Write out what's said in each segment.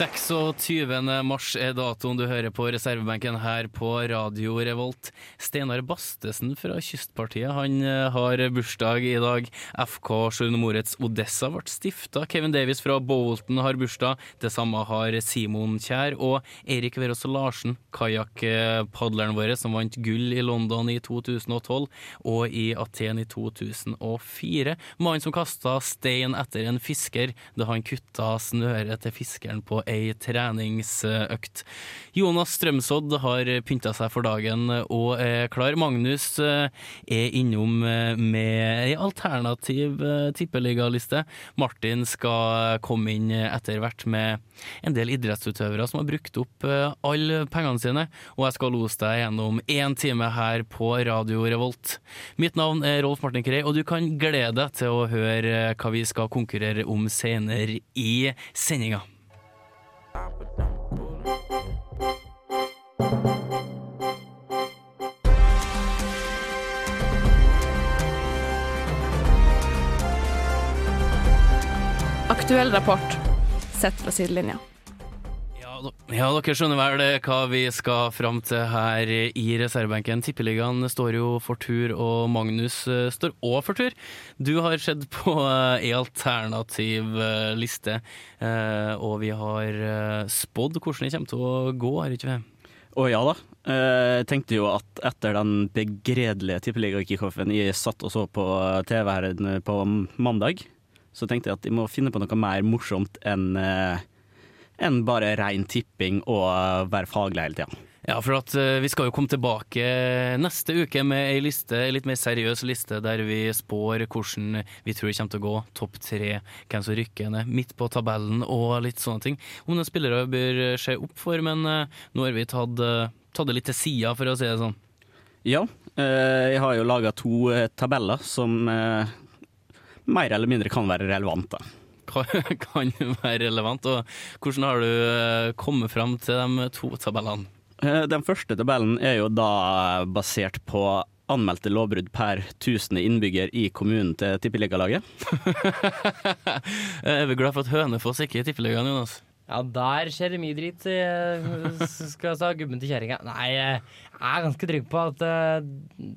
26. mars er datoen du hører på reservebenken her på Radio Revolt. Steinar Bastesen fra Kystpartiet han eh, har bursdag i dag. FK Sjøords Odessa ble stifta. Kevin Davies fra Bolton har bursdag. Det samme har Simon Kjær og Eirik Verås Larsen, kajakkpadleren vår som vant gull i London i 2012 og i Aten i 2004. Mannen som kasta stein etter en fisker da han kutta snøret til fiskeren på ei treningsøkt. Jonas Strømsodd har pynta seg for dagen og er klar. Magnus eh, er innom eh, med ei alternativ eh, tippeligaliste. Martin skal komme inn etter hvert med en del idrettsutøvere som har brukt opp alle pengene sine, og jeg skal lose deg gjennom én time her på Radio Revolt. Mitt navn er Rolf Martin Krei, og du kan glede deg til å høre hva vi skal konkurrere om senere i sendinga. Aktuell rapport sett fra sidelinja. Ja, dere skjønner vel hva vi skal fram til her i reservebenken. Tippeligaen står jo for tur, og Magnus eh, står òg for tur. Du har sett på eh, ei alternativ eh, liste, eh, og vi har eh, spådd hvordan det kommer til å gå, har ikke vi? Å ja da. Eh, Jeg tenkte jo at etter den begredelige tippeligakickoffen jeg satt og så på TV her på mandag, så tenkte jeg at jeg må finne på noe mer morsomt enn eh, enn bare rein tipping og eh, være faglig hele tida. Ja, for at uh, vi skal jo komme tilbake neste uke med ei liste, ei litt mer seriøs liste, der vi spår hvordan vi tror det kommer til å gå. Topp tre, hvem som rykker ned, midt på tabellen og litt sånne ting. Om noen spillere bør se opp for, men uh, nå har vi tatt, uh, tatt det litt til sida, for å si det sånn. Ja, jeg har jo laga to tabeller som mer eller mindre kan være relevant. Kan, kan være relevant. Og hvordan har du eh, kommet fram til de to tabellene? Eh, Den første tabellen er jo da basert på anmeldte lovbrudd per 1000 innbygger i kommunen til Tippeligalaget. er vi glad for at Hønefoss ikke er i Tippeligaen, Jonas? Ja, der skjer det mye dritt, eh, skal jeg sa gubben til kjerringa. Nei, jeg er ganske trygg på at eh,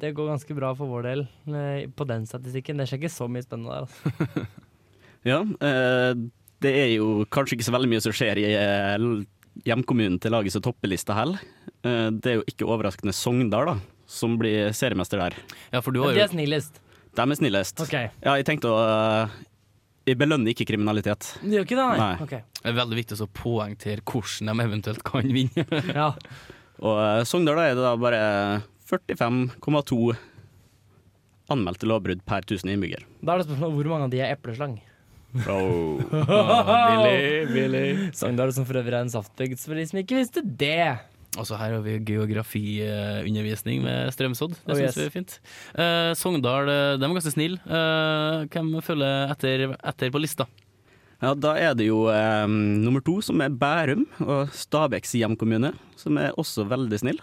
det går ganske bra for vår del eh, på den statistikken. Det skjer ikke så mye spennende der. Altså. Ja, eh, det er jo kanskje ikke så veldig mye som skjer i hjemkommunen til laget som topper lista heller. Eh, Det er jo ikke overraskende Sogndal, da, som blir seriemester der. Ja, for du har har de jo er snillest. De er snillest. OK. Ja, jeg tenkte å Jeg belønner ikke kriminalitet. Det gjør ikke det, nei? Nei. Okay. Det er veldig viktig å poengtere hvordan de eventuelt kan vinne. Ja. Og eh, Sogndal er det da bare 45,2 anmeldte lovbrudd per 1000 innbygger. Da er det spørsmål hvor mange av de er epleslang. Oh. billig, billig. Sogndal som for øvrig er en saftbygd, for de som ikke visste det. Altså Her har vi geografiundervisning med Strømsodd. Det Oh, syns yes. vi er fint. Eh, Sogndal eh, de er ganske snille. Eh, hvem følger etter, etter på lista? Ja, da er det jo eh, nummer to, som er Bærum, og Stabeks hjemkommune, som er også veldig snill.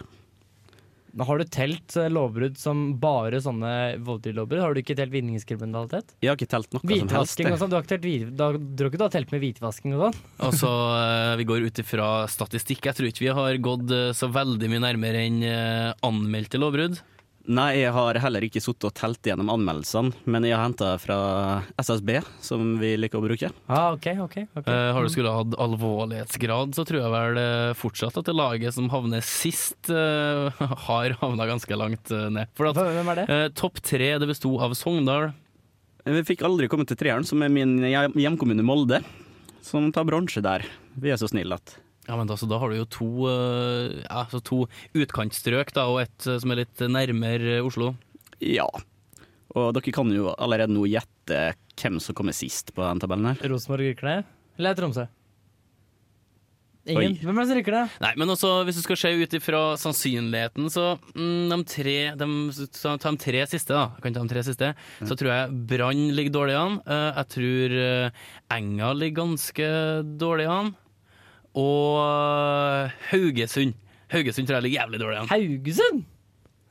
Men Har du telt eh, lovbrudd som bare sånne voldelige lovbrudd? Har du ikke telt vinningskriminalitet? Jeg har ikke telt noe som helst. Og sånn? Du har ikke telt, hvit- da, tror du ikke du har telt med hvitvasking og sånn? Altså, eh, Vi går ut ifra statistikk. Jeg tror ikke vi har gått eh, så veldig mye nærmere enn anmeldte lovbrudd. Nei, jeg har heller ikke sittet og telt gjennom anmeldelsene, men jeg har henta fra SSB, som vi liker å bruke. Ah, ok, ok. okay. Uh, har du skulle hatt alvorlighetsgrad, så tror jeg vel eh, fortsatt at det laget som havner sist, uh, har havna ganske langt ned. For at Hvem er det? Uh, Topp tre det besto av Sogndal, Vi fikk aldri komme til treeren, som er min hjemkommune Molde, som tar bronse der. Vi er så snille at Ja, men altså, da har du jo to, eh, ja, to utkantstrøk, da, og et eh, som er litt nærmere Oslo. Ja. Og dere kan jo allerede nå gjette hvem som kommer sist på den tabellen her. Rosenborg rykker ned? Eller er Tromsø? Ingen. Oi. Hvem er det som rykker det? Nei, men også hvis du skal se ut ifra sannsynligheten, så mm, de tre de, ta, de tre siste, da. Kan ta de tre siste. Så tror jeg Brann ligger dårlig an. Eh, jeg tror eh, Enga ligger ganske dårlig an. Og eh, Haugesund. Haugesund tror jeg ligger jævlig dårlig an. Haugesund?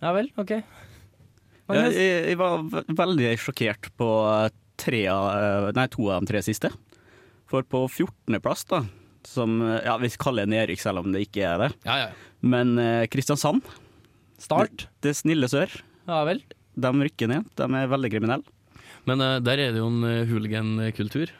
Ja vel, OK. Jeg, jeg, jeg var veldig sjokkert på tre av, nei, to av de tre siste. For på 14.-plass, da, som ja, vi kaller det nedrykk selv om det ikke er det, Ja, ja. men eh, Kristiansand, Start? det snille sør, Ja vel. de rykker ned. De er veldig kriminelle. Men uh, der er det jo en uh, hooligan-kultur.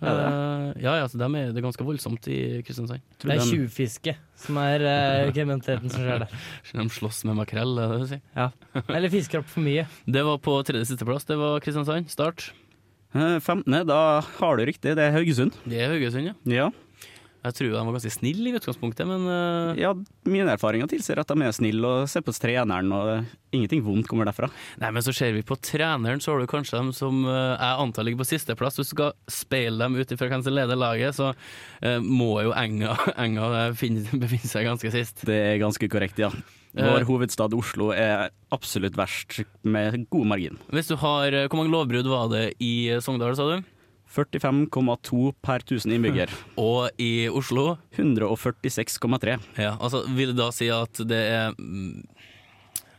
Er det? Eh, ja, ja, så dem er, det er ganske voldsomt i Kristiansand. Tror Det er tjuvfiske som er uh, kriminaliteten som skjer der. De slåss med makrell, er det det du sier. Ja. Eller fisker opp for mye. Det var på tredje sisteplass. Det var Kristiansand. Start. Uh, 15., da har du riktig, det er Haugesund. Det er Haugesund, ja. Ja. Jeg tror de var ganske snille i utgangspunktet, men uh... ja, mine erfaringer tilsier at de er snille og ser på treneren, og ingenting vondt kommer derfra. Nei, men så ser vi på treneren, så har du kanskje dem som uh, jeg antar ligger på sisteplass. Hvis du skal speile dem ut ifra hvem som leder laget, så eh, må jo Enga, Enga eh, finne, befinne seg ganske sist. Det er ganske korrekt, ja. Vår hovedstad Oslo er absolutt verst, med god margin. Hvis du har eh, Hvor mange lovbrudd var det i Sogndal, sa du? 45,2 per 1000 innbygger. Og i Oslo? 146,3. Ja, altså Vil det da si at det er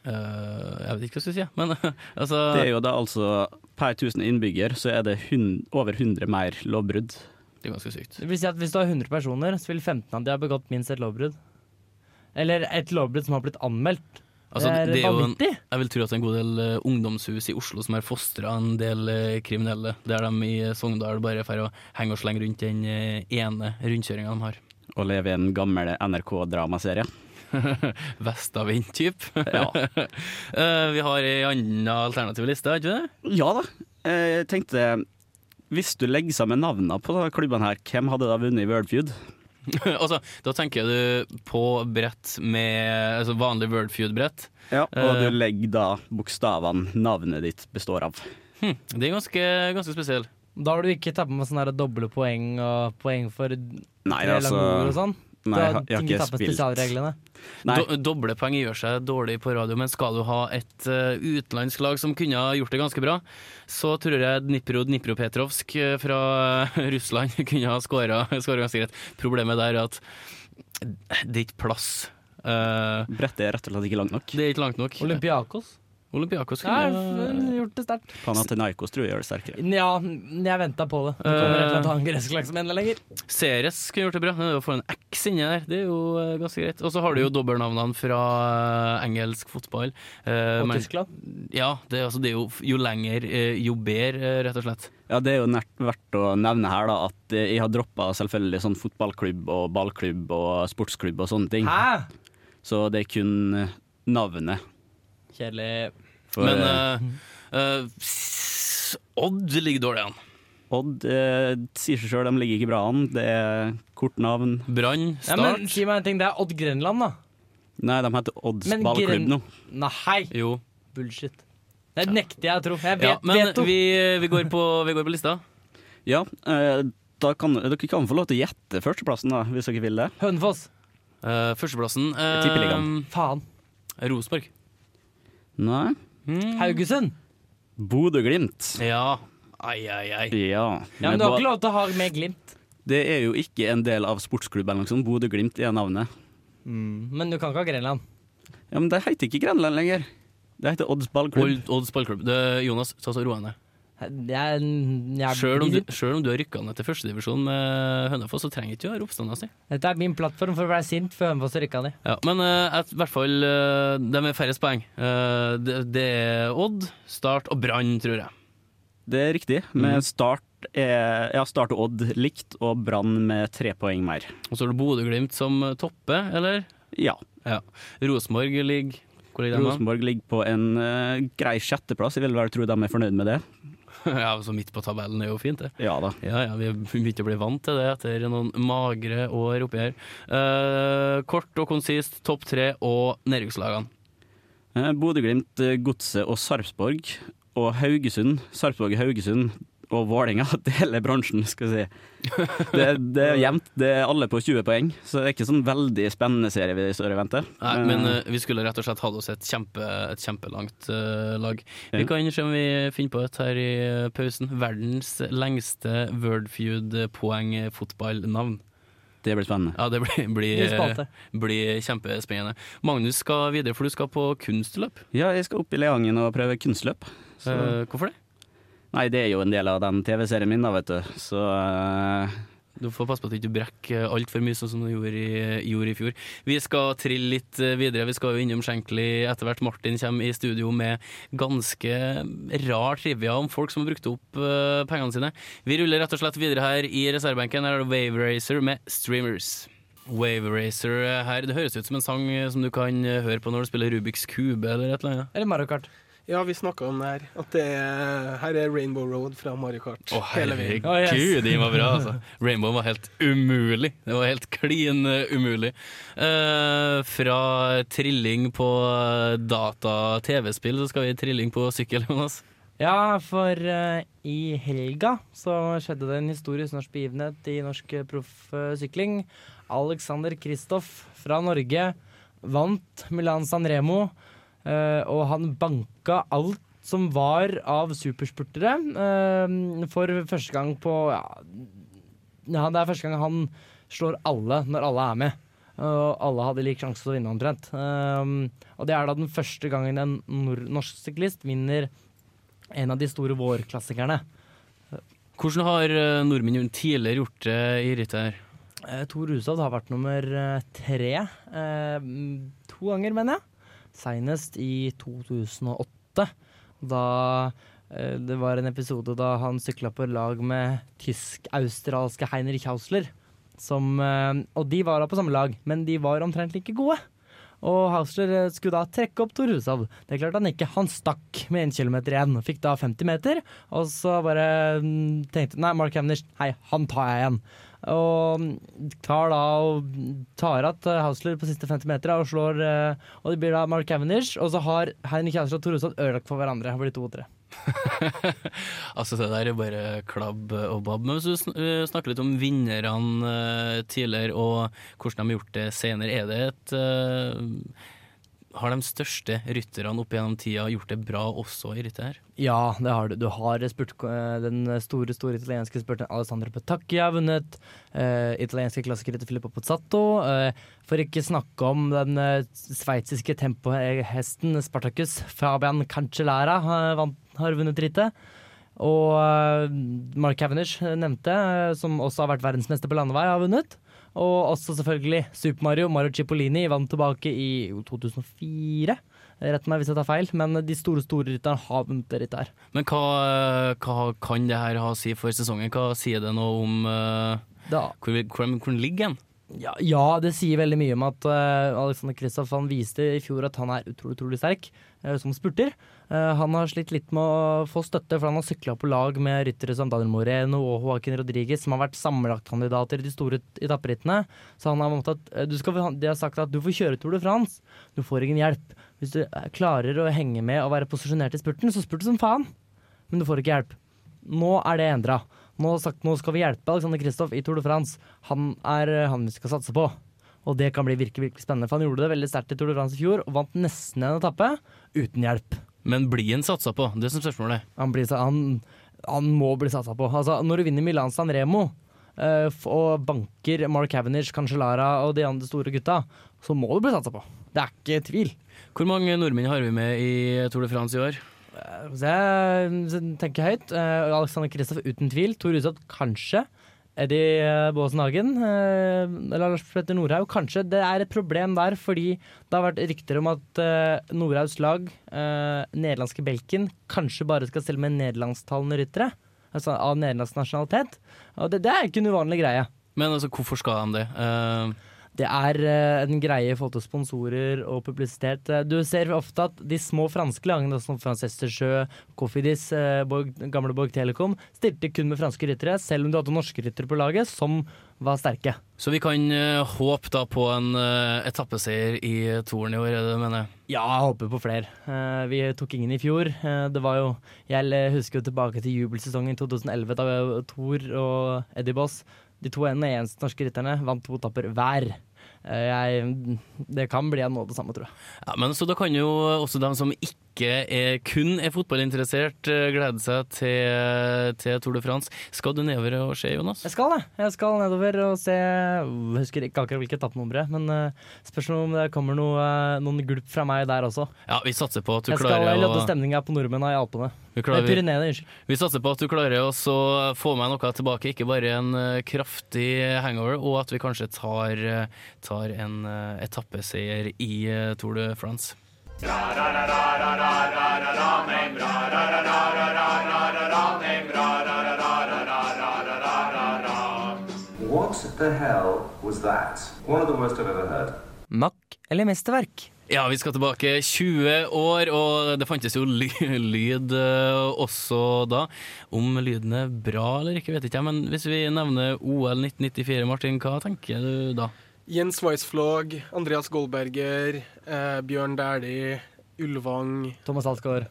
eh, Jeg vet ikke hva jeg skal si, men altså Det er jo da altså per 1000 innbygger så er det hun, over 100 mer lovbrudd. Det er ganske sykt. Det vil si at Hvis du har 100 personer, så vil 15 av de ha begått minst et lovbrudd. Eller et lovbrudd som har blitt anmeldt. Altså, det er, det er jo en, jeg vil tro at det er en god del uh, ungdomshus i Oslo som har fostra en del uh, kriminelle, der de i Sogndal bare får å henge og slenge rundt den uh, ene rundkjøringa de har. Og leve i en gammel NRK-dramaserie. Vestavind-type. Ja. Eh, vi har ei anna alternativ liste, har ikke det? ja da. Jeg tenkte Hvis du legger sammen navnene på klubbene her, hvem hadde da vunnet i World Feud? altså, da tenker du på brett med altså vanlig World Feud-brett. Ja, og Eh. du legger da bokstavene navnet ditt består av. Hm, det er ganske, ganske spesielt. Da har du ikke tatt med sånne doble poeng og poeng for Nei, tre altså lange ord og sånn. Nei, jeg jeg har ikke spilt spesialreglene. Nei. Do, doble poeng gjør seg dårlig på radio, men skal du ha et uh, utenlandsk lag som kunne ha gjort det ganske bra, så tror jeg Dnipro Dnipropetrovsk eh, fra eh, Russland kunne ha skåra ganske greit. Problemet der er at det er ikke plass. Uh, Brettet er rett og slett ikke langt nok. det er ikke langt nok. Olympiakos. Olympiakos Ja, kunne gjort det sterkt. Panathinaikos tror jeg gjør det sterkere. Ja, jeg venta på det. Det kommer et eller annet annet gresk som enda lenger. Ceres kunne gjort det bra. Det å få en X inni der, det er jo eh, ganske greit. Og så har du jo dobbeltnavnene fra eh, engelsk fotball. Eh, Og men- Tyskland. Ja, det, altså, det er jo jo lenger, eh, jo bedre, eh, rett og slett. Ja, Det er jo nært, verdt å nevne her da at eh, jeg har droppa selvfølgelig sånn fotballklubb og ballklubb og sportsklubb og sånne ting. Hæ? Så det er kun eh, navnet. Kjedelig. For Men uh, eh, eh, Odd ligger dårlig an. Odd eh, sier seg sjøl, de ligger ikke bra an. Det er kort navn. Brann, Ja, men si meg en ting, det er Odd Grenland, da. Nei, de heter Odds Men ballklubb Gren- nå. Nei, Jo. bullshit. Det nekter jeg å tro. Jeg vet, Ja, men vet vi, vi, går på, vi går på lista. Ja, eh, da kan, dere kan få lov til å gjette førsteplassen, da, hvis dere vil det. Hønefoss. Eh, førsteplassen uh, Tippeligaen. Faen. Rosenborg. Nei. Mm. Haugesund. Bodø-Glimt. Ja. Ai, ai, ai. Ja. Ja, men du har ikke lov til å ha med Glimt. Det er jo ikke en del av sportsklubben. Liksom. Bodø-Glimt er navnet. Men du kan ikke ha Grenland. Ja, Men det heter ikke Grenland lenger. Det heter Odds ballklubb. Odd, Odds ballklubb. Det- Jonas, ta så roa ned. Jeg, jeg, Sjøl om, om du har rykka ned til førstedivisjon med Hønefoss, så trenger ikke du å være oppstanda si. Dette er min plattform for å være sint for Hønefoss rykka ned. Ja, men uh, i hvert fall uh, de med færrest poeng. Uh, det, det er Odd, Start og Brann, tror jeg. Det er riktig. Mhm. Med start, er, ja, start og Odd likt, og Brann med tre poeng mer. Og så har du Bodø-Glimt som topper, eller? Ja. Ja. Rosenborg ligger? Rosenborg ligger på en uh, grei sjetteplass. Jeg vil vel tro de er fornøyd med det. ja, altså midt på tabellen er jo fint, det. Ja da. Ja, ja, vi begynte å bli vant til det etter noen magre år oppi her. Eh, kort og konsist, topp tre og nedrykkslagene. Eh, Bodø-Glimt, eh, Godset og Sarpsborg. Og Haugesund, Sarpsborg Haugesund og Vålerenga deler bransjen, skal vi si. Det, det er jevnt. Det er alle på 20 poeng, så det er ikke sånn veldig spennende serie vi står og venter. Nei, men uh, vi skulle rett og slett hatt oss et, kjempe, et kjempelangt uh, lag. Vi Ja. kan se om vi finner på et her i pausen. Verdens lengste Wordfeud-poeng-fotballnavn. Det blir spennende. Ja, det blir, blir, blir kjempespennende. Magnus skal videre, for du skal på kunstløp. Ja, jeg skal opp i Leangen og prøve kunstløp. Så. Eh, hvorfor det? Nei, det er jo en del av den TV-serien min, da, vet du. Så uh... Du får passe på at du ikke brekker altfor mye, sånn som du gjorde i, gjorde i fjor. Vi skal trille litt eh, videre. Vi skal jo innom Shankly etter hvert. Martin kommer i studio med ganske rar trivia om folk som har brukt opp uh, pengene sine. Vi ruller rett og slett videre her i reservebenken. Her er det Wave Racer med Streamers. Wave Racer her. Det høres ut som en sang som du kan høre på når du spiller Rubiks kube eller et eller annet. Eller Mario Kart. Ja, vi snakka om det her. At det er, her er Rainbow Road fra Mario Kart. Å, hele herregud, yes. den var bra, altså. Rainbow var helt umulig. Det var helt klin eh, umulig. Uh, fra trilling på data-TV-spill, så skal vi trilling på sykkel, Jonas. Ja, for uh, i helga så skjedde det en historisk norsk begivenhet i norsk eh, proffsykling. Alexander Kristoff fra Norge vant Milan San Remo, eh, og han banka alt som var av superspurtere eh, for første gang på ja, det er første gang han slår alle når alle er med. Og alle hadde lik sjanse til å vinne omtrent. Um, og det er da den første gangen en nor norsk syklist vinner en av de store vårklassikerne. Hvordan har eh, nordmenn tidligere gjort det i rittet her? Eh, Tor Hushovd har vært nummer eh, tre eh, to ganger, mener jeg. Senest i 2008, da eh, det var en episode da han sykla på lag med tysk-australske Heinrich Hausler. Som, eh, og de var da på samme lag, men de var omtrent like gode. Og Hausler eh, skulle da trekke opp Tor Hushovd. Det klarte han ikke. Han stakk med 1 km igjen. Fikk da 50 meter, og så bare mm, tenkte Nei, Mark Cavendish, hei, han tar jeg igjen. Og tar da og tar at Hausler på siste 50 meter og slår eh, Og det blir da Mark Cavendish, og så har Henrik Hausler og Tor Hushovd ødelagt for hverandre. Det blir to og tre. altså, det der er bare klabb og babb. Men hvis du eh, snakker litt om vinnerne eh, tidligere, og hvordan de har gjort det senere, er det et eh, Har de største rytterne opp gjennom tida gjort det bra også i rittet her? Ja, det har du. Du har spurt, eh, den store store italienske spurten Alessandro Petacchi har vunnet. Uh, italienske klassikerrytter Filippo Pozzato. Uh, for ikke snakke om den uh, sveitsiske tempohesten Spartacus. Fabian Cancellara har, har vunnet rittet. Og Mark Cavendish nevnte, som også har vært verdensmester på landevei, har vunnet. Og også selvfølgelig Super Mario. Mario Cipollini vant tilbake i 2004. Rett meg hvis jeg tar feil, men de store store rytterne har vunnet det rittet her. Men hva, hva kan det her ha å si for sesongen? Hva sier det noe om uh, hvor, hvor, hvor den ligger den? ja, ja, det sier veldig mye om at uh, Alexander Kristoff viste i fjor at han er utrolig utrolig sterk uh, som spurter. Eh, han har slitt litt med å få støtte, for han har sykla på lag med ryttere som Daniel Moreno og Joaquin Rodriguez, som har vært sammenlagtkandidater i de store etapperittene. Så han har måttet, eh, skal, de har sagt at du får kjøre Tour de France, du får ingen hjelp. Hvis du eh, klarer å henge med og være posisjonert i spurten, så spurt som faen. Men du får ikke hjelp. Nå er det endra. Nå, nå skal vi hjelpe Alexander Kristoff i Tour de France. Han er han vi skal satse på. Og det kan bli virkelig, virkelig spennende. For han gjorde det veldig sterkt i Tour de France i fjor, og vant nesten en etappe uten hjelp. Men blir han satsa på? Det er som spørsmålet. Han, blir, han, han må bli satsa på. Altså, når du vinner Milan San Remo eh, og banker Mark Cavendish, Cancellara og de andre store gutta, så må du bli satsa på. Det er ikke tvil. Hvor mange nordmenn har vi med i Tour de France i år? Så jeg tenker høyt. Eh, Alexander Kristoff uten tvil. Tor Hushovd kanskje. Eddie eh, Baasen Hagen eh, eller Lars Petter Nordhaug. Kanskje det er et problem der, fordi det har vært rykter om at eh, Nordhaugs lag, nederlandske Belkin, kanskje bare skal stille med nederlandstalende ryttere. Altså av nederlandsk nasjonalitet. Og det, det er ikke en uvanlig greie. Men altså, hvorfor skal de det? Eh, Det er eh, en greie i forhold til sponsorer og publisitet. Eh, Du ser ofte at de små franske lagene, som Francestersjø, Cofidis, eh, Borg, gamle Borg Telekom, stilte kun med franske ryttere, selv om du hadde norske ryttere på laget som var sterke. Så vi kan uh, håpe da på en uh, etappeseier i Toren i år, er det du mener? Ja, jeg håper på flere. Uh, vi tok ingen i fjor. Det var jo Jeg husker jo tilbake til jubelsesongen 2011 da Tor og Eddie Boss, de to ene eneste norske rytterne, vant to etapper hver. Eh, jeg, det kan bli noe av det samme, tror jeg. Ja, men Så da kan jo også de som ikke er, kun er fotballinteressert, eh, glede seg til, til Tour de France. Skal du nedover og se, Jonas? Jeg skal det. Jeg skal nedover og se Jeg husker ikke akkurat hvilket etappenummer, men uh, spørs om det kommer noe, eh, noen gulp fra meg der også. Ja, Vi satser på at du Jeg skal klarer lodde å stemninga på nordmennene i Alpene. Klarer, Pyreneene, unnskyld. vi satser på at du klarer å få med noe tilbake, ikke bare en eh, kraftig hangover, og at vi kanskje tar, eh, tar en eh, etappeseier i Tour de France. What the hell was that? One of the worst I've ever heard. Mack eller mesterverk? Ja, vi skal tilbake 20 år, og det fantes jo ly lyd eh, også da. Om lyden er bra eller ikke, vet ikke jeg, men hvis vi nevner OL 1994, Martin, hva tenker du da? Jens Weissflog, Andreas Goldberger, eh, Bjørn Dæhlie, Ulvang, Thomas Alsgaard.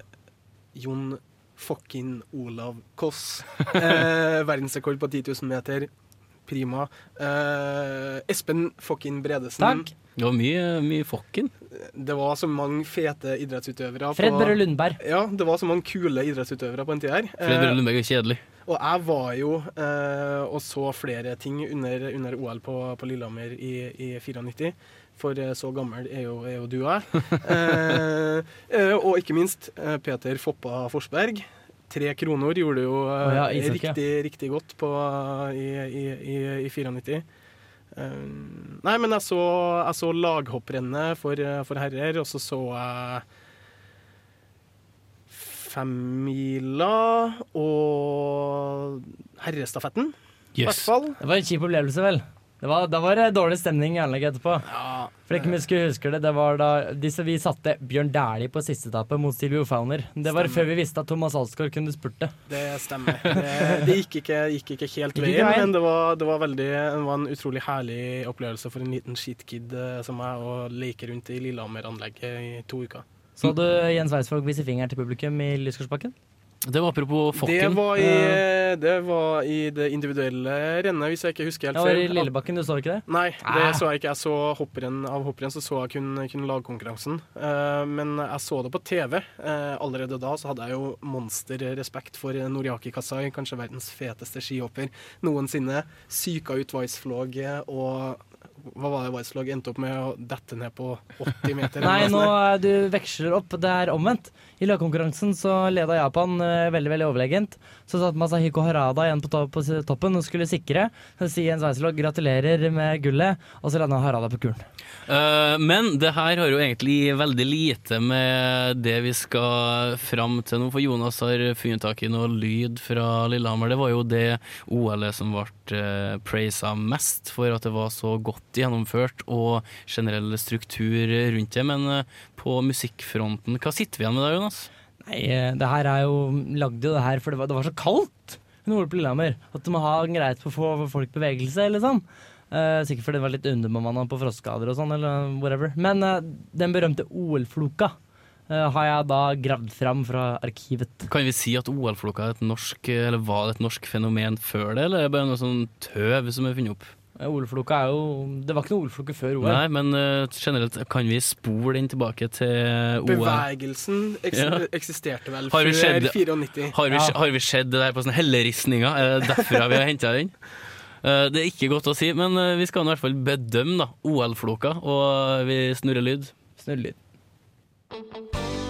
Jon fucking Olav Koss. Eh, verdensrekord på 10 000 meter. Prima. Uh, Espen Fokken Bredesen. Takk. Det var mye, mye fokken. Det var så mange fete idrettsutøvere. Fred Børre Lundberg. Ja, det var så mange kule idrettsutøvere på den tida her. Fred Børre Lundberg er kjedelig. Og jeg var jo eh, og så flere ting under, under OL på, på Lillehammer i, i 94. For eh, så gammel er jo, er jo du og jeg. Eh, eh, og ikke minst eh, Peter Foppa Forsberg. Tre kroner gjorde jo eh, Å ja, riktig, riktig godt på, i, i, i, i 94. Eh, nei, men jeg så, jeg så laghopprennet for, for herrer, og så så jeg femmila og herrestafetten, i hvert fall. Det var en kjip opplevelse, vel. Det var, da var det dårlig stemning i anlegget etterpå. For ikke vi skulle huske det, det var da disse, vi satte Bjørn Dæhlie på siste etappe mot Silvio Fauner. Det var Stemmer. før vi visste at Thomas Alsgaard kunne spurte. Det stemmer. Det, det gikk, ikke, gikk ikke helt veien, ikke men det var, det, var veldig, det var en utrolig herlig opplevelse for en liten skitkid eh, som meg å leke rundt i Lillehammer-anlegget i to uker. Så du Jens Weisvåg vise fingeren til publikum i Lysgårdsbakken? Det var apropos Det var, i, det var i det individuelle rennet, hvis jeg ikke husker helt Det var i. Lillebakken, du så ikke det? Nei, det Ah. så jeg ikke. Jeg så hopprenn, av hopprenn så så jeg kun, kun lagkonkurransen. Eh, men jeg så det på TV. Eh, allerede da så hadde jeg jo monsterrespekt for Noriaki Kasai, kanskje verdens feteste skihopper noensinne. Syka ut Weissflog og hva var det Weissflog endte opp med å dette ned på 80 meter? Nei, nå eh, du veksler opp. Det er omvendt. I lagkonkurransen så leda Japan eh, veldig veldig overlegent. Så satt Masahiko Harada igjen på, to på toppen og skulle sikre. Så sier Jens Weiselog gratulerer med gullet, og så landa Harada på kulen. Uh, men det her har jo egentlig veldig lite med det vi skal fram til nå, for Jonas har funnet tak i noe lyd fra Lillehammer. Det var jo det OL-et som ble uh, praisa mest for at det var så godt gjennomført og generell struktur rundt det. Men uh, på musikkfronten, hva sitter vi igjen med da, Jonas? Nei, eh, det her er jo lagde jo det her for det var, det var så kaldt under OL på Lillehammer. At du må ha greit på å få folk bevegelse, eller sånn. Eh, sikkert fordi det var litt underbemanna på frostskader og sånn, eller whatever. Men uh, den berømte OL-floka uh, har jeg da gravd fram fra arkivet. Kan vi si at OL-floka er et norsk, eller var det et norsk fenomen før det, eller er det bare noe sånn tøv som er funnet opp? Eh, er jo Det var ikke noe OL-floke før OL. Nei, men uh, generelt kan vi spole den tilbake til OL? Bevegelsen eks Ja. eksisterte vel Har vi før skjedd- 94. Har vi, Ja. har vi sett det der på sånne helleristninger? Er det derfra vi har henta den? Uh, Det er ikke godt å si, men uh, vi skal i hvert fall bedømme OL-floka, og vi snurrer lyd. Snurrer lyd.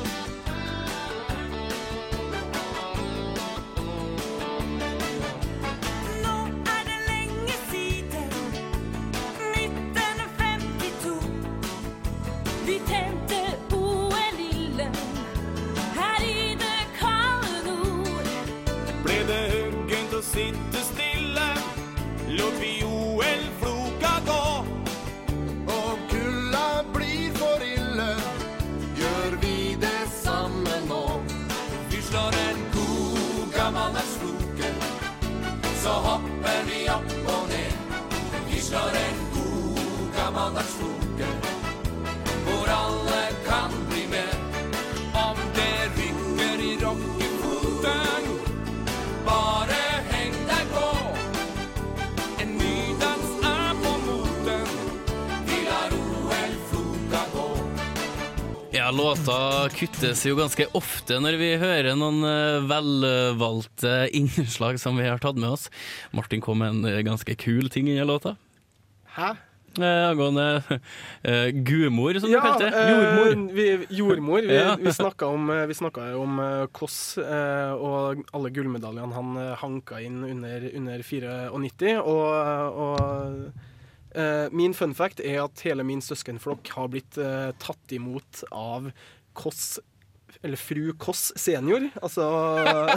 Kuttes jo ganske ofte når vi hører noen eh, velvalgte innslag som vi har tatt med oss. Martin kom med en eh, ganske kul ting i låta. Hæ? Eh, Angående eh, gudmor, som du Ja, kalte det. eh, Jordmor. Vi, jordmor. Vi, Ja. vi snakka om, eh, vi snakket om eh, Koss eh, og alle gullmedaljene han eh, hanka inn under, under 94. Og, og eh, min fun fact er at hele min søskenflokk har blitt eh, tatt imot av Koss eller fru Koss senior. Altså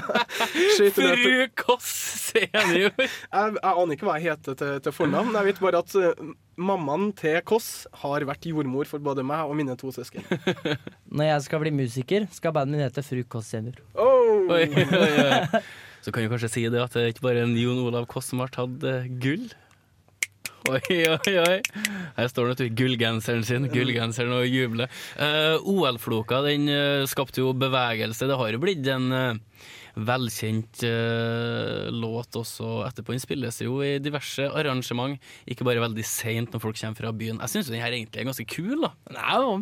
Fru Koss senior! jeg, jeg aner ikke hva jeg heter til, til fornavn. Jeg vet bare at uh, mammaen til Koss har vært jordmor for både meg og mine to søsken. Når jeg skal bli musiker, skal bandet min hete Fru Koss senior. Oh! Oi, oi, oi. Så kan du kanskje si det at det er ikke bare en Jon Olav Koss som har tatt uh, gull. Oi, oi, oi. Her står det i gullgenseren sin, gullgenseren og jubler. Uh, OL-floka den eh, skapte jo bevegelse. Det har jo blitt en uh, velkjent eh, låt også etterpå. Den spilles jo i diverse arrangement, ikke bare veldig seint når folk kommer fra byen. Jeg syns den her egentlig er ganske kul, da.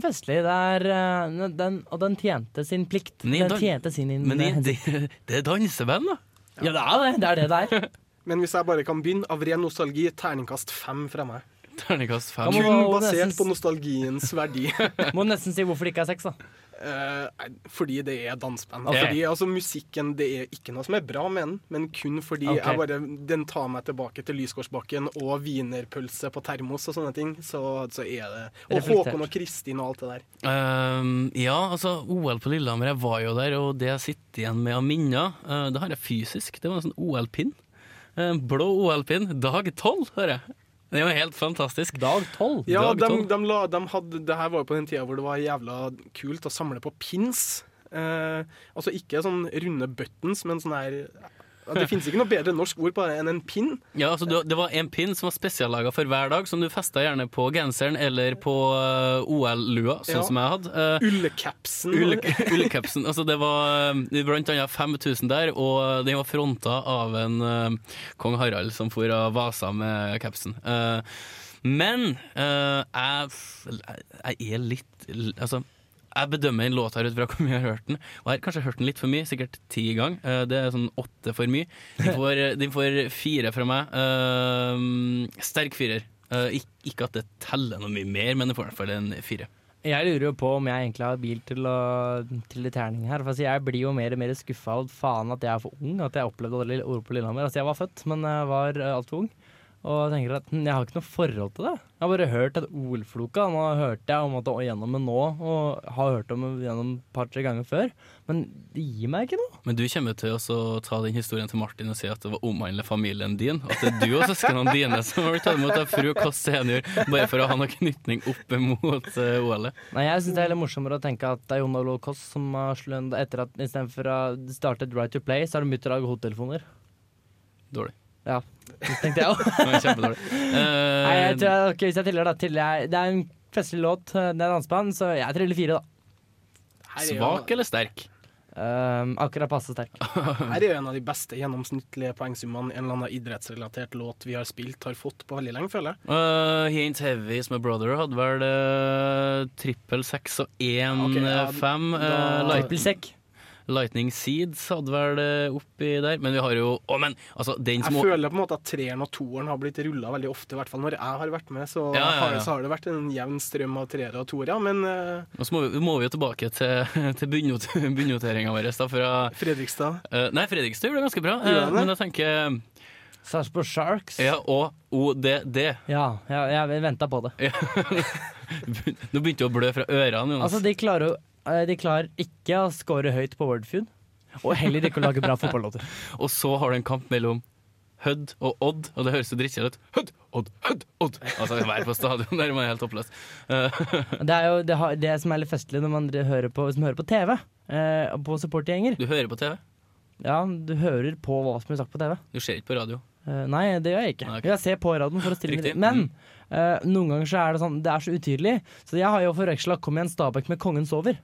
Festlig. Det eh, den, og den tjente sin plikt. Den tjente sin in- Men det, det, det er danseband, da. Ja, det er det. Det er det det er. Men hvis jeg bare kan begynne, av ren nostalgi, terningkast fem fra meg. Terningkast fem. Kun må basert nesten- på nostalgiens verdi. Må nesten si hvorfor det ikke er sex, da. Eh, fordi det er danseband. Ok. Fordi altså, Musikken det er ikke noe som er bra med den, men kun fordi okay. jeg bare, den tar meg tilbake til Lysgårdsbakken og wienerpølse på termos og sånne ting. Så, så er det Og Reflektert. Håkon og Kristin og alt det der. Um, ja, altså OL på Lillehammer, jeg var jo der, og det jeg sitter igjen med av minner, uh, det har jeg fysisk. Det var en sånn OL-pinn. En blå OL-pinn. Dag tolv, hører jeg. Det var helt fantastisk. Dag tolv? Ja, Dag 12. de la, de hadde, det her var jo på den tida hvor det var jævla kult å samle på pins. Eh, altså ikke sånn runde buttons, men sånn her Det finnes ikke noe bedre norsk ord på det enn en pin. Ja, altså Det var en pin som var spesiallaga for hver dag, som du festa gjerne på genseren eller på eh, OL-lua, sånn Ja. som jeg hadde. Uh, Ullekapsen. Ullcapsen. altså det var eh, blant annet 5000 der, og den var fronta av en uh, kong Harald som for av Vasa med capsen. Uh, men jeg, jeg er litt Altså jeg bedømmer en låt her ut fra hvor mye jeg har hørt den. Og jeg har kanskje hørt den litt for mye, sikkert ti ganger. Eh, Det er sånn åtte for mye. Den får, får fire fra meg. Uh, sterk firer. Uh, ik ikke at det teller noe mye mer, men det får i hvert fall en fire. Jeg lurer jo på om jeg egentlig har bil til, å, litt terning her. For altså, jeg blir jo mer og mer skuffa av faen at jeg er for ung. At jeg opplevde alle ord på Lillehammer. Altså, jeg var født, men jeg var altfor ung. Og tenker at hm, jeg har ikke noe forhold til det. Jeg har bare hørt at OL-floka Nå hørte jeg om at det var gjennom det nå, og har hørt om det gjennom et par-tre ganger før. Men det gir meg ikke noe. Men du kommer til å ta den historien til Martin og si at det var omhandlet familien din. At det er du og søsknene dine som har blitt tatt imot av fru Kåss senior, bare for å ha noe knytning opp mot uh, OL-et. Nei, jeg syns det er litt morsommere å tenke at det er Jon Olav Koss som har slått etter at istedenfor å starte startet Right to Play, så har de begynt å lage hodetelefoner. Dårlig. Ja, det tenkte jeg òg. Kjempedårlig. Eh, Nei, jeg tror jeg, ok, hvis jeg teller, da teller jeg Det er en festlig låt, det er danseband, så jeg triller fire, da. Svak eller sterk? Um, akkurat passe sterk. Her er jo en av de beste gjennomsnittlige poengsummene en eller annen idrettsrelatert låt vi har spilt, har fått på veldig lenge, føler jeg. Uh, He Ain't Heavy som er Brother hadde vel uh, trippel seks og én okay, ja, eh, fem. Uh, da- light, Trippelsekk. Lightning Seeds hadde vel uh, oppi der. Men vi har jo Å, men altså, den Jeg føler på en måte at treeren og toeren har blitt rulla veldig ofte, i hvert fall når jeg har vært med. Så, Ja, ja, Har, ja. så har det vært en jevn strøm av treere og toere, men uh... Og så må vi, må vi jo tilbake til, til bunnot- bunnoteringa vår. Da, fra, Fredrikstad uh, nei, Fredrikstad gjorde det ganske bra. Uh, men jeg tenker Sarpsborg Sharks. Ja, og ODD. Ja, jeg, jeg venta på det. Nå begynte du å blø fra ørene, Jonas. Altså, de klarer, jo- eh, de klarer ikke å score høyt på Wordfeud, og heller ikke å lage bra fotballåter. Og så har du en kamp mellom Hødd og Odd, og det høres jo drittkjedelig ut. Hødd, Odd, Hødd, Odd! Altså være på stadion der man er helt oppløst. Uh, Det er jo det, har, det som er litt festlig når man hører på, hvis man hører på TV, eh, på supportergjenger. du hører på TV? Ja, du hører på hva som blir sagt på TV. Du ser ikke på radio. Eh, nei, det gjør jeg ikke. Okay. Jeg ser på radioen for å stille Riktig. Men eh, noen ganger så er det sånn Det er så utydelig, så jeg har jo forveksla Kom igjen Stabæk med Kongen sover.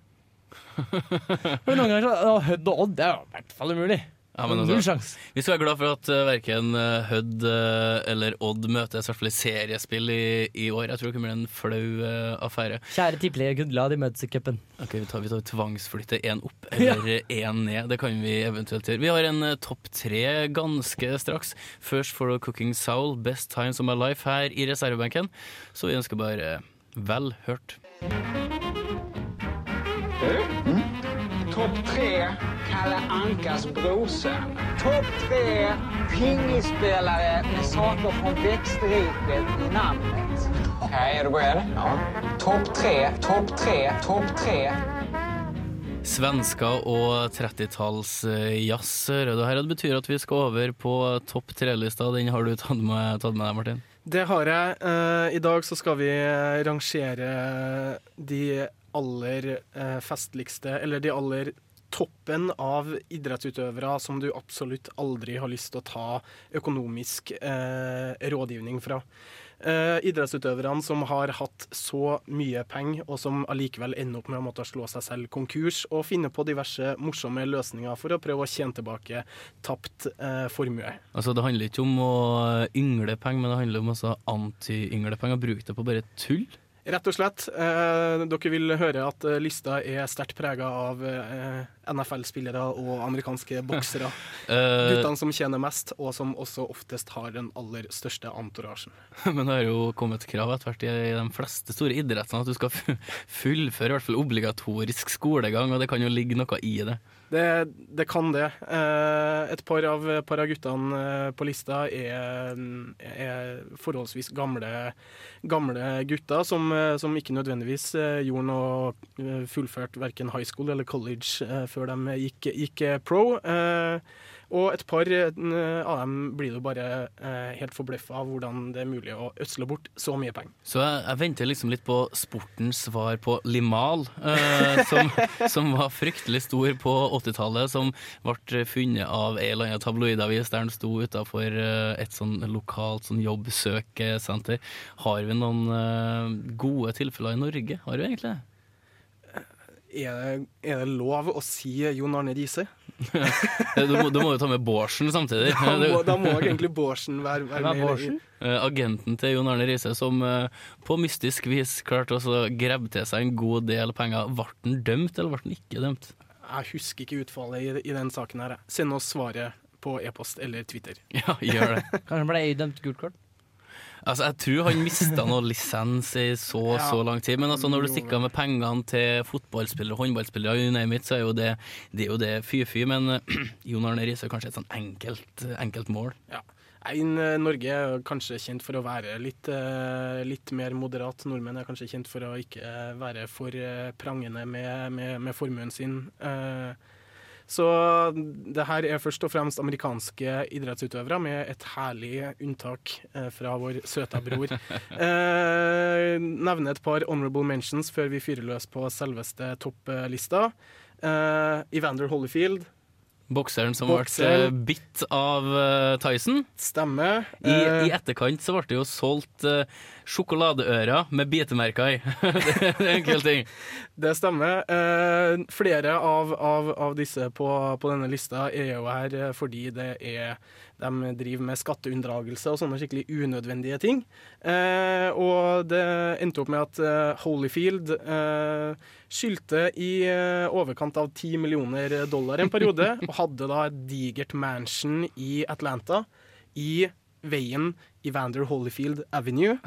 For noen ganger så Hødd og Odd, det er jo i hvert fall umulig. Ja, men Null altså, sjans. vi skal være glad for at uh, verken uh, Hødd uh, eller Odd møtes, i hvert fall i seriespill i, i år. Jeg tror det blir en flau uh, affære. Kjære tippelige, gud, la de møtes i cupen. Okay, Vi tar, vi tar tvangsflytte én opp eller én ned. Det kan vi eventuelt gjøre. Vi har en uh, topp tre ganske straks. First for Cooking Soul, Best Times of My Life her i reservebenken. Så vi ønsker bare vel hørt. Topp tre Kalle Ankas brorson. Topp tre pingisspelare med saker från växtriket i namnet. Okej, är du beredd? Ja. Topp tre, topp tre, topp tre. Svensker og 30-talls-jazz. Det her det betyr at vi skal over på topp tre-lista. Den har du tatt med, tatt med deg, Martin? Det har jeg. Eh, I dag så skal vi eh, rangere de aller eh, festligste, eller de aller toppen av idrettsutøvere som du absolutt aldri har lyst til å ta økonomisk eh, rådgivning fra. Eh, idrettsutøverne som har hatt så mye penger, og som allikevel ender opp med å måtte slå seg selv konkurs, og finne på diverse morsomme løsninger for å prøve å tjene tilbake tapt eh, formue. Altså, Det handler ikke om å yngle penger, men det handler om også anti-yngle penger. Bruke det på bare tull. Rett og slett. Eh, dere vil høre at eh, lista er sterkt prega av eh, NFL-spillere og amerikanske boksere. Eh, Guttene som tjener mest, og som også oftest har den aller største antorasjen. Men det har jo kommet krav etter hvert i i de fleste store idrettene at du skal fullføre i hvert fall obligatorisk skolegang, og det kan jo ligge noe i det. Det, det kan det. Eh, et par av, par av guttene eh, på lista er, er forholdsvis gamle, gamle gutter som, eh, som ikke nødvendigvis eh, gjorde noe eh, fullført verken high school eller college eh, før de gikk, gikk eh, pro. Og et par eh, av dem blir du bare eh, helt forbløffa av hvordan det er mulig å ødsle bort så mye penger. Så jeg, jeg venter liksom litt på sportens svar på Limal, eh, som, som var fryktelig stor på 80-tallet, som ble funnet av ei eller annen tabloidavis der den sto utafor eh, et sånn lokalt sånn jobbsøkesenter. Har vi noen eh, gode tilfeller i Norge? Har vi egentlig det? Er det, er det lov å si Jon Arne Riise? Du må, du må jo ta med Bårdsen samtidig. Da må, da må egentlig Bårdsen være, være med. i- Eh, agenten til Jon Arne Riise, som eh, på mystisk vis klarte å grabbe til seg en god del penger. Ble han dømt, eller ble han ikke dømt? Jeg husker ikke utfallet i, i den saken her. Send oss svaret på e-post eller Twitter. Ja, gjør det. Kanskje han ble idømt gult kort? Altså, jeg tror han mista noe lisens i så Ja. så lang tid. Men altså, når du stikker av med pengene til fotballspillere og håndballspillere, you name it, så er jo det, det, er jo det fy-fy. Men Jon Arne Riise er kanskje et sånn enkelt, enkelt mål. Ja. Eh, Norge er kanskje kjent for å være litt, eh, litt mer moderat. Nordmenn er kanskje kjent for å ikke eh, være for prangende med, med, med formuen sin. Eh, Så det her er først og fremst amerikanske idrettsutøvere, med et herlig unntak eh, fra vår søta bror. Eh, nevne et par honorable mentions før vi fyrer løs på selveste topplista. Eh, Evander Holyfield. Bokseren som ble Bokseren. eh, bitt av Tyson. Stemmer. I, I etterkant så ble det jo solgt sjokoladeører med bitemerker i. det er en kul ting. Det stemmer. Eh, flere av, av, av disse på, på denne lista er jo her eh, fordi det er de driver med skatteunndragelse og sånne skikkelig unødvendige ting. Eh, og det endte opp med at eh, Holyfield eh, skyldte i eh, overkant av 10 millioner dollar en periode, og hadde da et digert mansion i Atlanta i veien Evander Holyfield Avenue.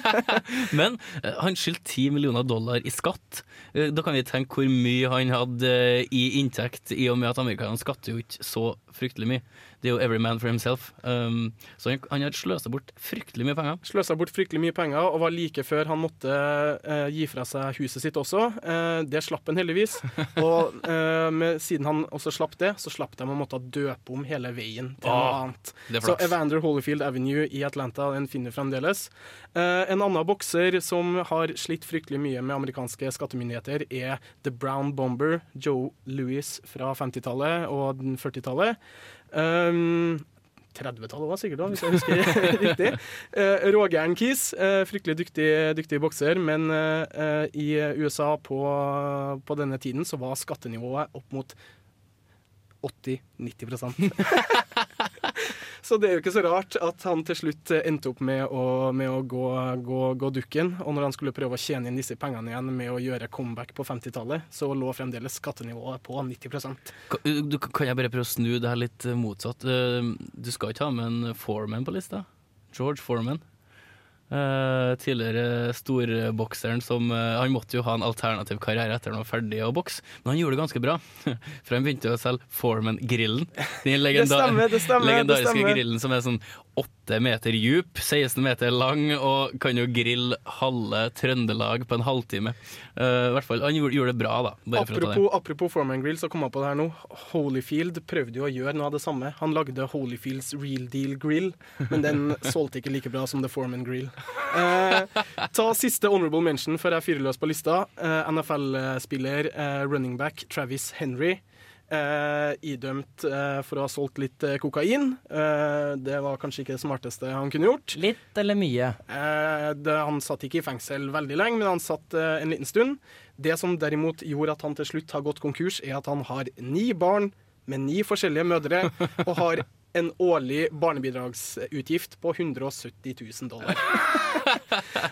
Men eh, han skyldte 10 millioner dollar i skatt. Eh, da kan vi tenke hvor mye han hadde eh, i inntekt, i og med at amerikanerne skatter jo ikke så fryktelig mye. Det er jo every man for himself. Um, så han, han har sløsa bort fryktelig mye penger. Sløsa bort fryktelig mye penger, og var like før han måtte uh, gi fra seg huset sitt også. Uh, det slapp han heldigvis. Og uh, med, siden han også slapp det, så slapp de å måtte døpe om hele veien til noe annet. Så. Evander Holyfield Avenue i Atlanta. Den finner du fremdeles. Eh, en annen bokser som har slitt fryktelig mye med amerikanske skattemyndigheter, er The Brown Bomber, Joe Louis fra 50-tallet og 40-tallet. Um, 30-tallet var sikkert da, hvis jeg husker riktig. Eh, Rågæren Keys, eh, fryktelig dyktig, dyktig bokser, men eh, i USA på, på denne tiden så var skattenivået opp mot 80-90 Så det er jo ikke så rart at han til slutt endte opp med å, med å gå, gå, gå dukken. Og når han skulle prøve å tjene inn disse pengene igjen med å gjøre comeback på 50-tallet, så lå fremdeles skattenivået på 90 Kan, du, kan jeg bare prøve å snu det her litt eh, motsatt? Eh, Du skal ikke ha med en Foreman på lista? George Foreman. Eh, tidligere storbokseren som uh, Han måtte jo ha en alternativ karriere etter han var ferdig å bokse, men han gjorde det ganske bra. For han begynte jo å selge Foreman-grillen. Den legenda stemmer, det stemmer, legendariske det grillen som er sånn åtte meter djup, 16 meter lang, og kan jo grille halve Trøndelag på en halvtime. Uh, hvert fall, Han gjorde, gjorde det bra, da. Apropos, apropos Foreman Grill, så kom jeg på det her nå. Holyfield prøvde jo å gjøre noe av det samme. Han lagde Holyfields Real Deal Grill, men den solgte ikke like bra som The Foreman Grill. Uh, ta siste honorable mention før jeg fyrer løs på lista. Uh, NFL-spiller, uh, running back Travis Henry. Eh, idømt eh, for å ha solgt litt eh, kokain. Eh, det var kanskje ikke det smarteste han kunne gjort. Litt eller mye? Eh, det, han satt ikke i fengsel veldig lenge, men han satt en liten stund. Det som derimot gjorde at han til slutt har gått konkurs, er at han har ni barn med ni forskjellige mødre, og har en årlig barnebidragsutgift på 170 000 dollar.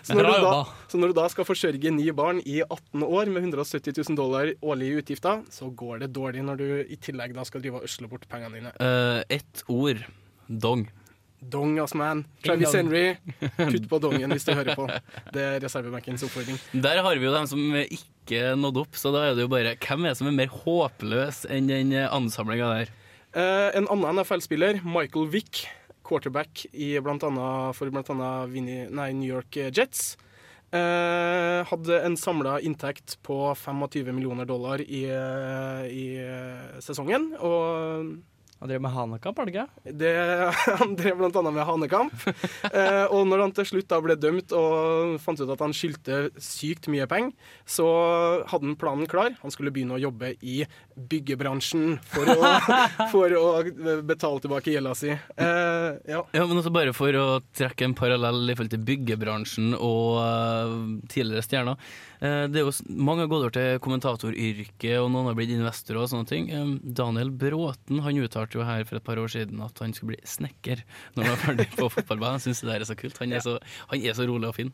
Så når, du da, så når du da skal forsørge ni barn i 18 år med 170 000 dollar årlige utgifter, så går det dårlig når du i tillegg da skal drive og øsle bort pengene dine. Uh, ett ord. Dong. Dong, ass man. Travis. Henry, putt på dongen hvis du hører på. Det er reservebenkens oppfordring. Der har vi jo dem som ikke nådde opp, så da er det jo bare Hvem er det som er mer håpløs enn den ansamlinga der? Eh, en annen NFL-spiller, Michael Wick, quarterback i blant annet, for bl.a. New York Jets, eh, hadde en samla inntekt på 25 millioner dollar i, eh, i sesongen. Og Han drev med hanekamp, er det ikke? det, han drev annet med hanekamp. Eh, og når han til slutt da ble dømt og fant ut at han skyldte sykt mye penger, så hadde han planen klar. Han skulle begynne å jobbe i byggebransjen for å, for å betale tilbake gjelda si. Eh, ja. Ja, men også bare for å trekke en parallell i forhold til byggebransjen og uh, tidligere stjerner. Eh, det er jo Mange har gått over til kommentatoryrket, og noen har blitt investorer og sånne ting. Eh, Daniel Bråten han uttalte jo her for et par år siden at han skulle bli snekker når han var ferdig på fotballbanen. Jeg syns det der er så kult. Han er så, han er så rolig og fin.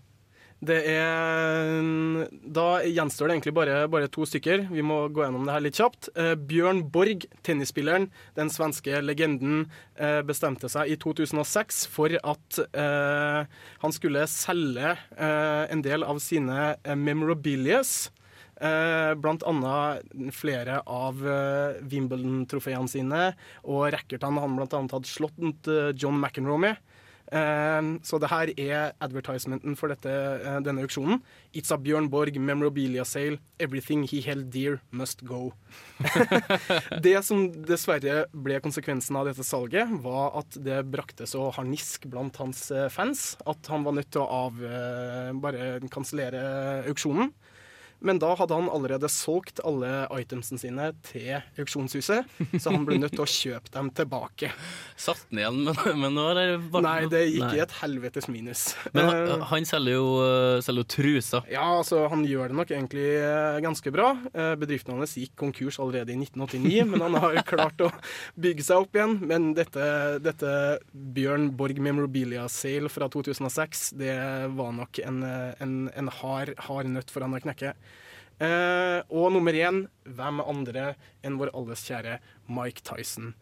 Det er Da gjenstår det egentlig bare, bare to stykker. Vi må gå gjennom det her litt kjapt. Eh, Bjørn Borg, tennisspilleren, den svenske legenden, eh, bestemte seg i 2006 for at eh, han skulle selge eh, en del av sine memorabilias. Eh, blant annet flere av eh, Wimbledon-trofeene sine og racketene han blant annet hadde slått mot eh, John McEnroe med. Så det her er advertisementen for dette, denne auksjonen. It's a Bjørn Borg memorabilia sale. Everything he held dear must go. det som dessverre ble konsekvensen av dette salget, var at det brakte så harnisk blant hans fans at han var nødt til å av, bare kansellere auksjonen. Men da hadde han allerede solgt alle itemsene sine til auksjonshuset, så han ble nødt til å kjøpe dem tilbake. Satt den igjen, men, men nå er det bare- Nei, det gikk Nei. i et helvetes minus. Men Eh, han, han selger jo, eh, selger jo truser. ja, altså Han gjør det nok egentlig eh, ganske bra. Bedriften hans gikk konkurs allerede i 1989, men han har klart å bygge seg opp igjen. Men dette, dette Bjørn Borg Memorabilia Sale fra 2006, det var nok en, en, en hard, hard nøtt for han å knekke. Eh, og nummer én, hvem andre enn vår alles kjære Mike Tyson.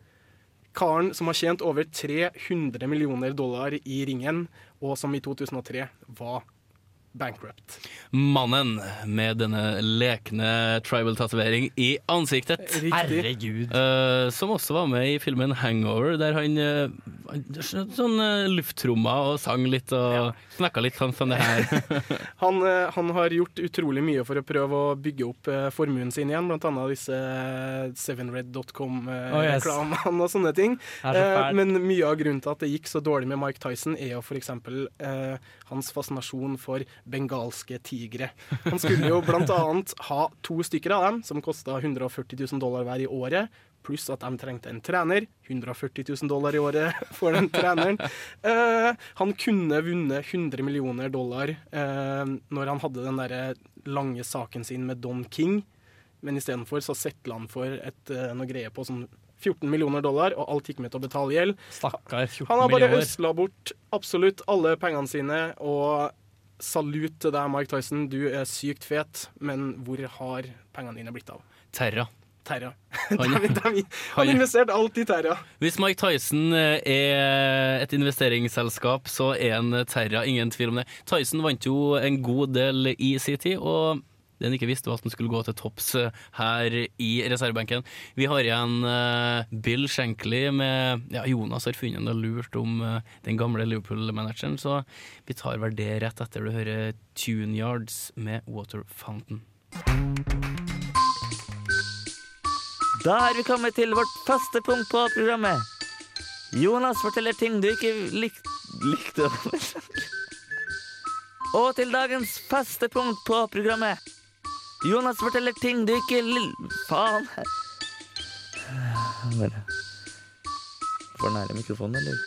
Karen som har tjent over 300 millioner dollar i ringen, og som i 2003 var bankrupt. Mannen med denne lekne tribal-tatovering i ansiktet. Riktig. Herregud. Uh, som også var med i filmen 'Hangover', der han uh, sånn uh, lufttromma og sang litt og snakka litt sånn som det her. Han, uh, han har gjort utrolig mye for å prøve å bygge opp formuen sin igjen, blant annet disse Oh, yes. 7red.com-reklamene og sånne ting. Det så men mye av grunnen til at det gikk så dårlig med Mike Tyson, er jo f.eks. Eh, hans fascinasjon for bengalske tigre. Han skulle jo annet ha to stykker av dem, som kosta 140 000 dollar hver i året. Pluss at de trengte en trener. 140 000 dollar i året for den treneren. Eh, han kunne vunnet 100 millioner dollar eh, når han hadde den der lange saken sin med Don King, men istedenfor så settla han for et, eh, noe greie på sånn 14 millioner dollar, og alt gikk med til å betale gjeld. Stakkar, 14 Han har bare millioner. øsla bort absolutt alle pengene sine, og salut til deg, Mike Tyson. Du er sykt fet, men hvor har pengene dine blitt av? Terra. Terra. Han- De- de- han- Han investerte alt i Terra. Hvis Mike Tyson eh, er et investeringsselskap, så er han Terra. Ingen tvil om det. Tyson vant jo en god del i sin tid, og det han ikke visste, at han skulle gå til topps eh, her i reservebenken. Vi har igjen eh, Bill Shankly med ja, Jonas har funnet noe lurt om eh, den gamle Liverpool-manageren, så vi tar vel det rett etter du hører Tune Yards med Water Fountain. Da er vi kommet til vårt faste punkt på programmet. Jonas forteller ting du ikke lik likte Og til dagens faste punkt på programmet. Jonas forteller ting du ikke. Faen. Bare For nære mikrofonen, eller?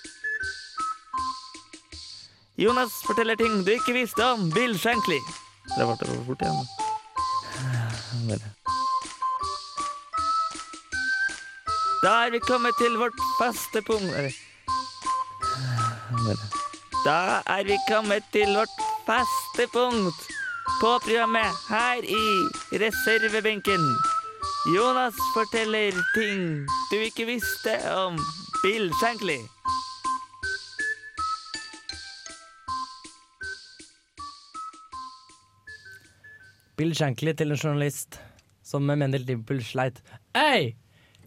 Jonas forteller ting du ikke visste om Bill Shankly. Det ble for fort igjen. Bare. Da er vi kommet til vårt faste punkt. Da er vi kommet til vårt faste punkt på programmet her i reservebenken. Jonas forteller ting du ikke visste om Bill Shankly. Bill Shankly til en journalist som mener Liverpool sleit. Hey,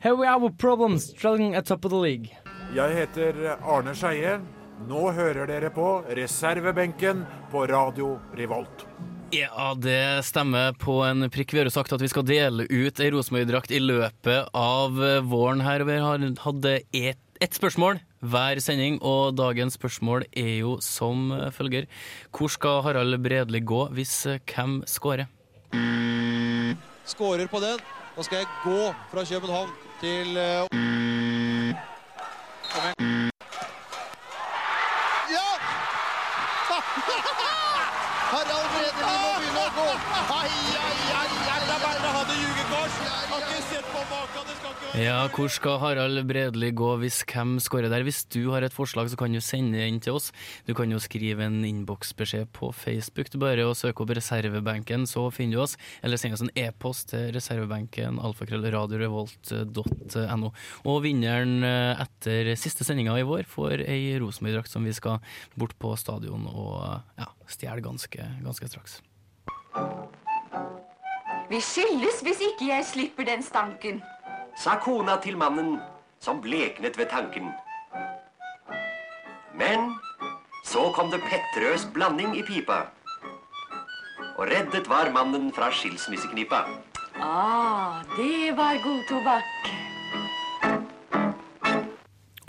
here we have problems struggling at top of the league. Jeg heter Arne Skeie. Nå hører dere på reservebenken på Radio Revolt. Ja, det stemmer på en prikk. Vi har jo sagt at vi skal dele ut ei Rosenborg-drakt i løpet av eh, våren her. Vi har hatt ett et spørsmål hver sending, og dagens spørsmål er jo som følger. Hvor skal Harald Bredli gå hvis eh, hvem scorer? Skårer på den. Da skal jeg gå fra København til eh, Kom igjen. Ja! Harald Bredeli må begynne å gå. Ai, ai, ai, ai, det er bare å ha det jugekors. Har ikke sett på maken. Det skal ikke være Ja, hvor skal Harald Bredli gå hvis hvem scorer der? Hvis du har et forslag, så kan du sende inn til oss. Du kan jo skrive en innboksbeskjed på Facebook. Du bare å søke opp reservebenken, så finner du oss. Eller send oss en e-post til reservebenken alfakrøllradiorevolt.no. Og vinneren eh, etter siste sendinga i vår får ei Rosenborg-drakt som vi skal bort på stadion og ja, stjele ganske, ganske straks. Vi skilles hvis ikke jeg slipper den stanken. sa kona til mannen som bleknet ved tanken. Men så kom det pettrøs blanding i pipa. Og reddet var mannen fra skilsmisseknipa. Ah, det var god tobakk.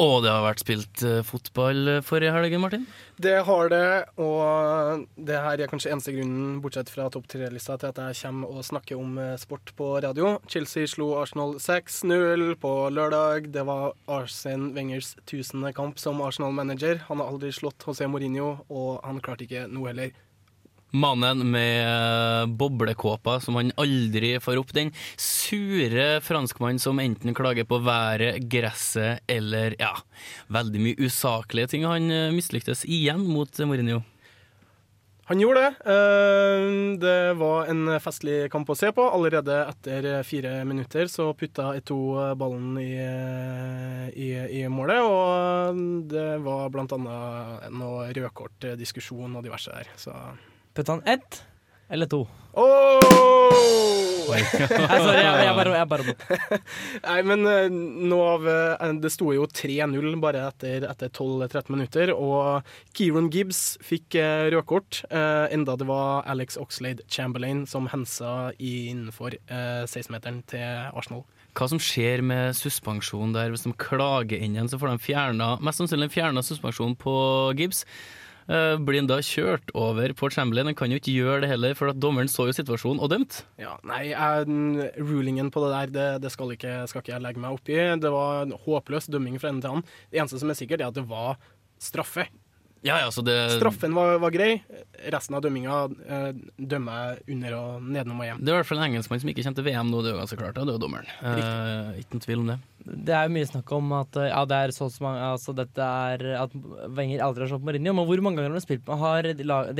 Og det har vært spilt eh, fotball eh, forrige helg, Martin? Det har det, og det her er kanskje eneste grunnen, bortsett fra topp tre-lista, til at jeg kommer og snakker om eh, sport på radio. Chelsea slo Arsenal 6-0 på lørdag. Det var Arsen Wengers tusende kamp som Arsenal-manager. Han har aldri slått José Mourinho, og han klarte ikke nå heller. Mannen med eh, boblekåpa som han aldri får opp. Den sure franskmannen som enten klager på været, gresset eller ja, veldig mye usaklige ting. Han eh, mislyktes igjen mot Mourinho. Han gjorde det. Eh, Det var en festlig kamp å se på. Allerede etter fire minutter så putta Eto ballen i, i, i målet, og det var blant annet noe rødkortdiskusjon og diverse der. Så Putta han ett? Eller to. Oh! Nei, sorry, jeg, jeg bare, jeg bare Nei, men eh, nå av eh, Det sto jo 3-0 bare etter, etter 12-13 minutter, og Kieran Gibbs fikk uh, rødkort, eh, enda det var Alex Oxlade Chamberlain som hensa innenfor eh, 16-meteren til Arsenal. Hva som skjer med suspensjon der? Hvis de klager inn igjen, så får de fjerna, mest sannsynlig fjerna suspensjonen på Gibbs. Eh, blir han da kjørt over på Chamberlain? Han kan jo ikke gjøre det heller, for at dommeren så jo situasjonen og dømte. Ja, nei, jeg, rulingen på det der, det, det skal, ikke, skal ikke jeg legge meg opp i. Det var en håpløs dømming fra ende til annen. Det eneste som er sikkert, er at det var straffe. Ja, ja, så det Straffen var, var grei. Resten av dømminga eh, dømmer jeg under og nedenom og hjem. Det er i hvert fall en engelskmann som ikke kjente VM nå, det er jo ganske klart. Det er jo dommeren. Eh, ikke noen tvil om det. Det er jo mye snakk om at ja, det er så så mange, altså dette er at Wenger aldri har slått Mourinho. Men hvor mange ganger har, de spilt, har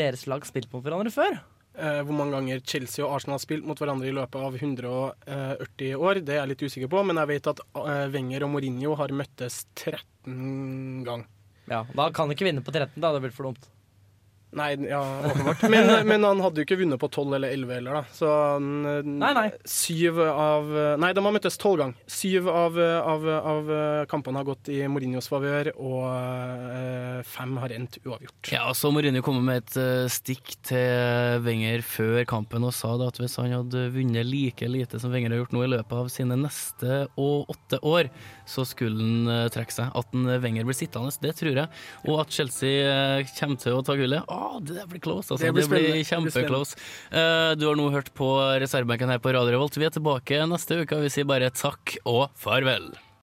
deres lag spilt mot hverandre før? Eh, hvor mange ganger Chelsea og Arsenal har spilt mot hverandre i løpet av 140 år, det er jeg litt usikker på, men jeg vet at eh, Wenger og Mourinho har møttes 13 ganger. Ja, Da kan du ikke vinne på 13, da. Det blir for dumt. Nei, ja, åpenbart. Men, men han hadde jo ikke vunnet på 12 eller 11 heller, da. Så Nei, nei. syv av Nei, de har møttes tolv ganger. Syv av, av, av kampene har gått i Mourinhos favør, og eh, fem har endt uavgjort. Ja, så Mourinho kom med et eh, stikk til Wenger før kampen og sa da at hvis han hadde vunnet like lite som Wenger har gjort nå i løpet av sine neste og åtte år, så skulle han eh, trekke seg. At en Wenger blir sittende, det tror jeg. Og at Chelsea eh, kommer til å ta gullet. Det blir close, altså. Det blir blir. Kjempeclose. Eh, du har nå hørt på reservebenken her på Radio Revolt. Vi er tilbake neste uke, og vi sier bare takk og farvel.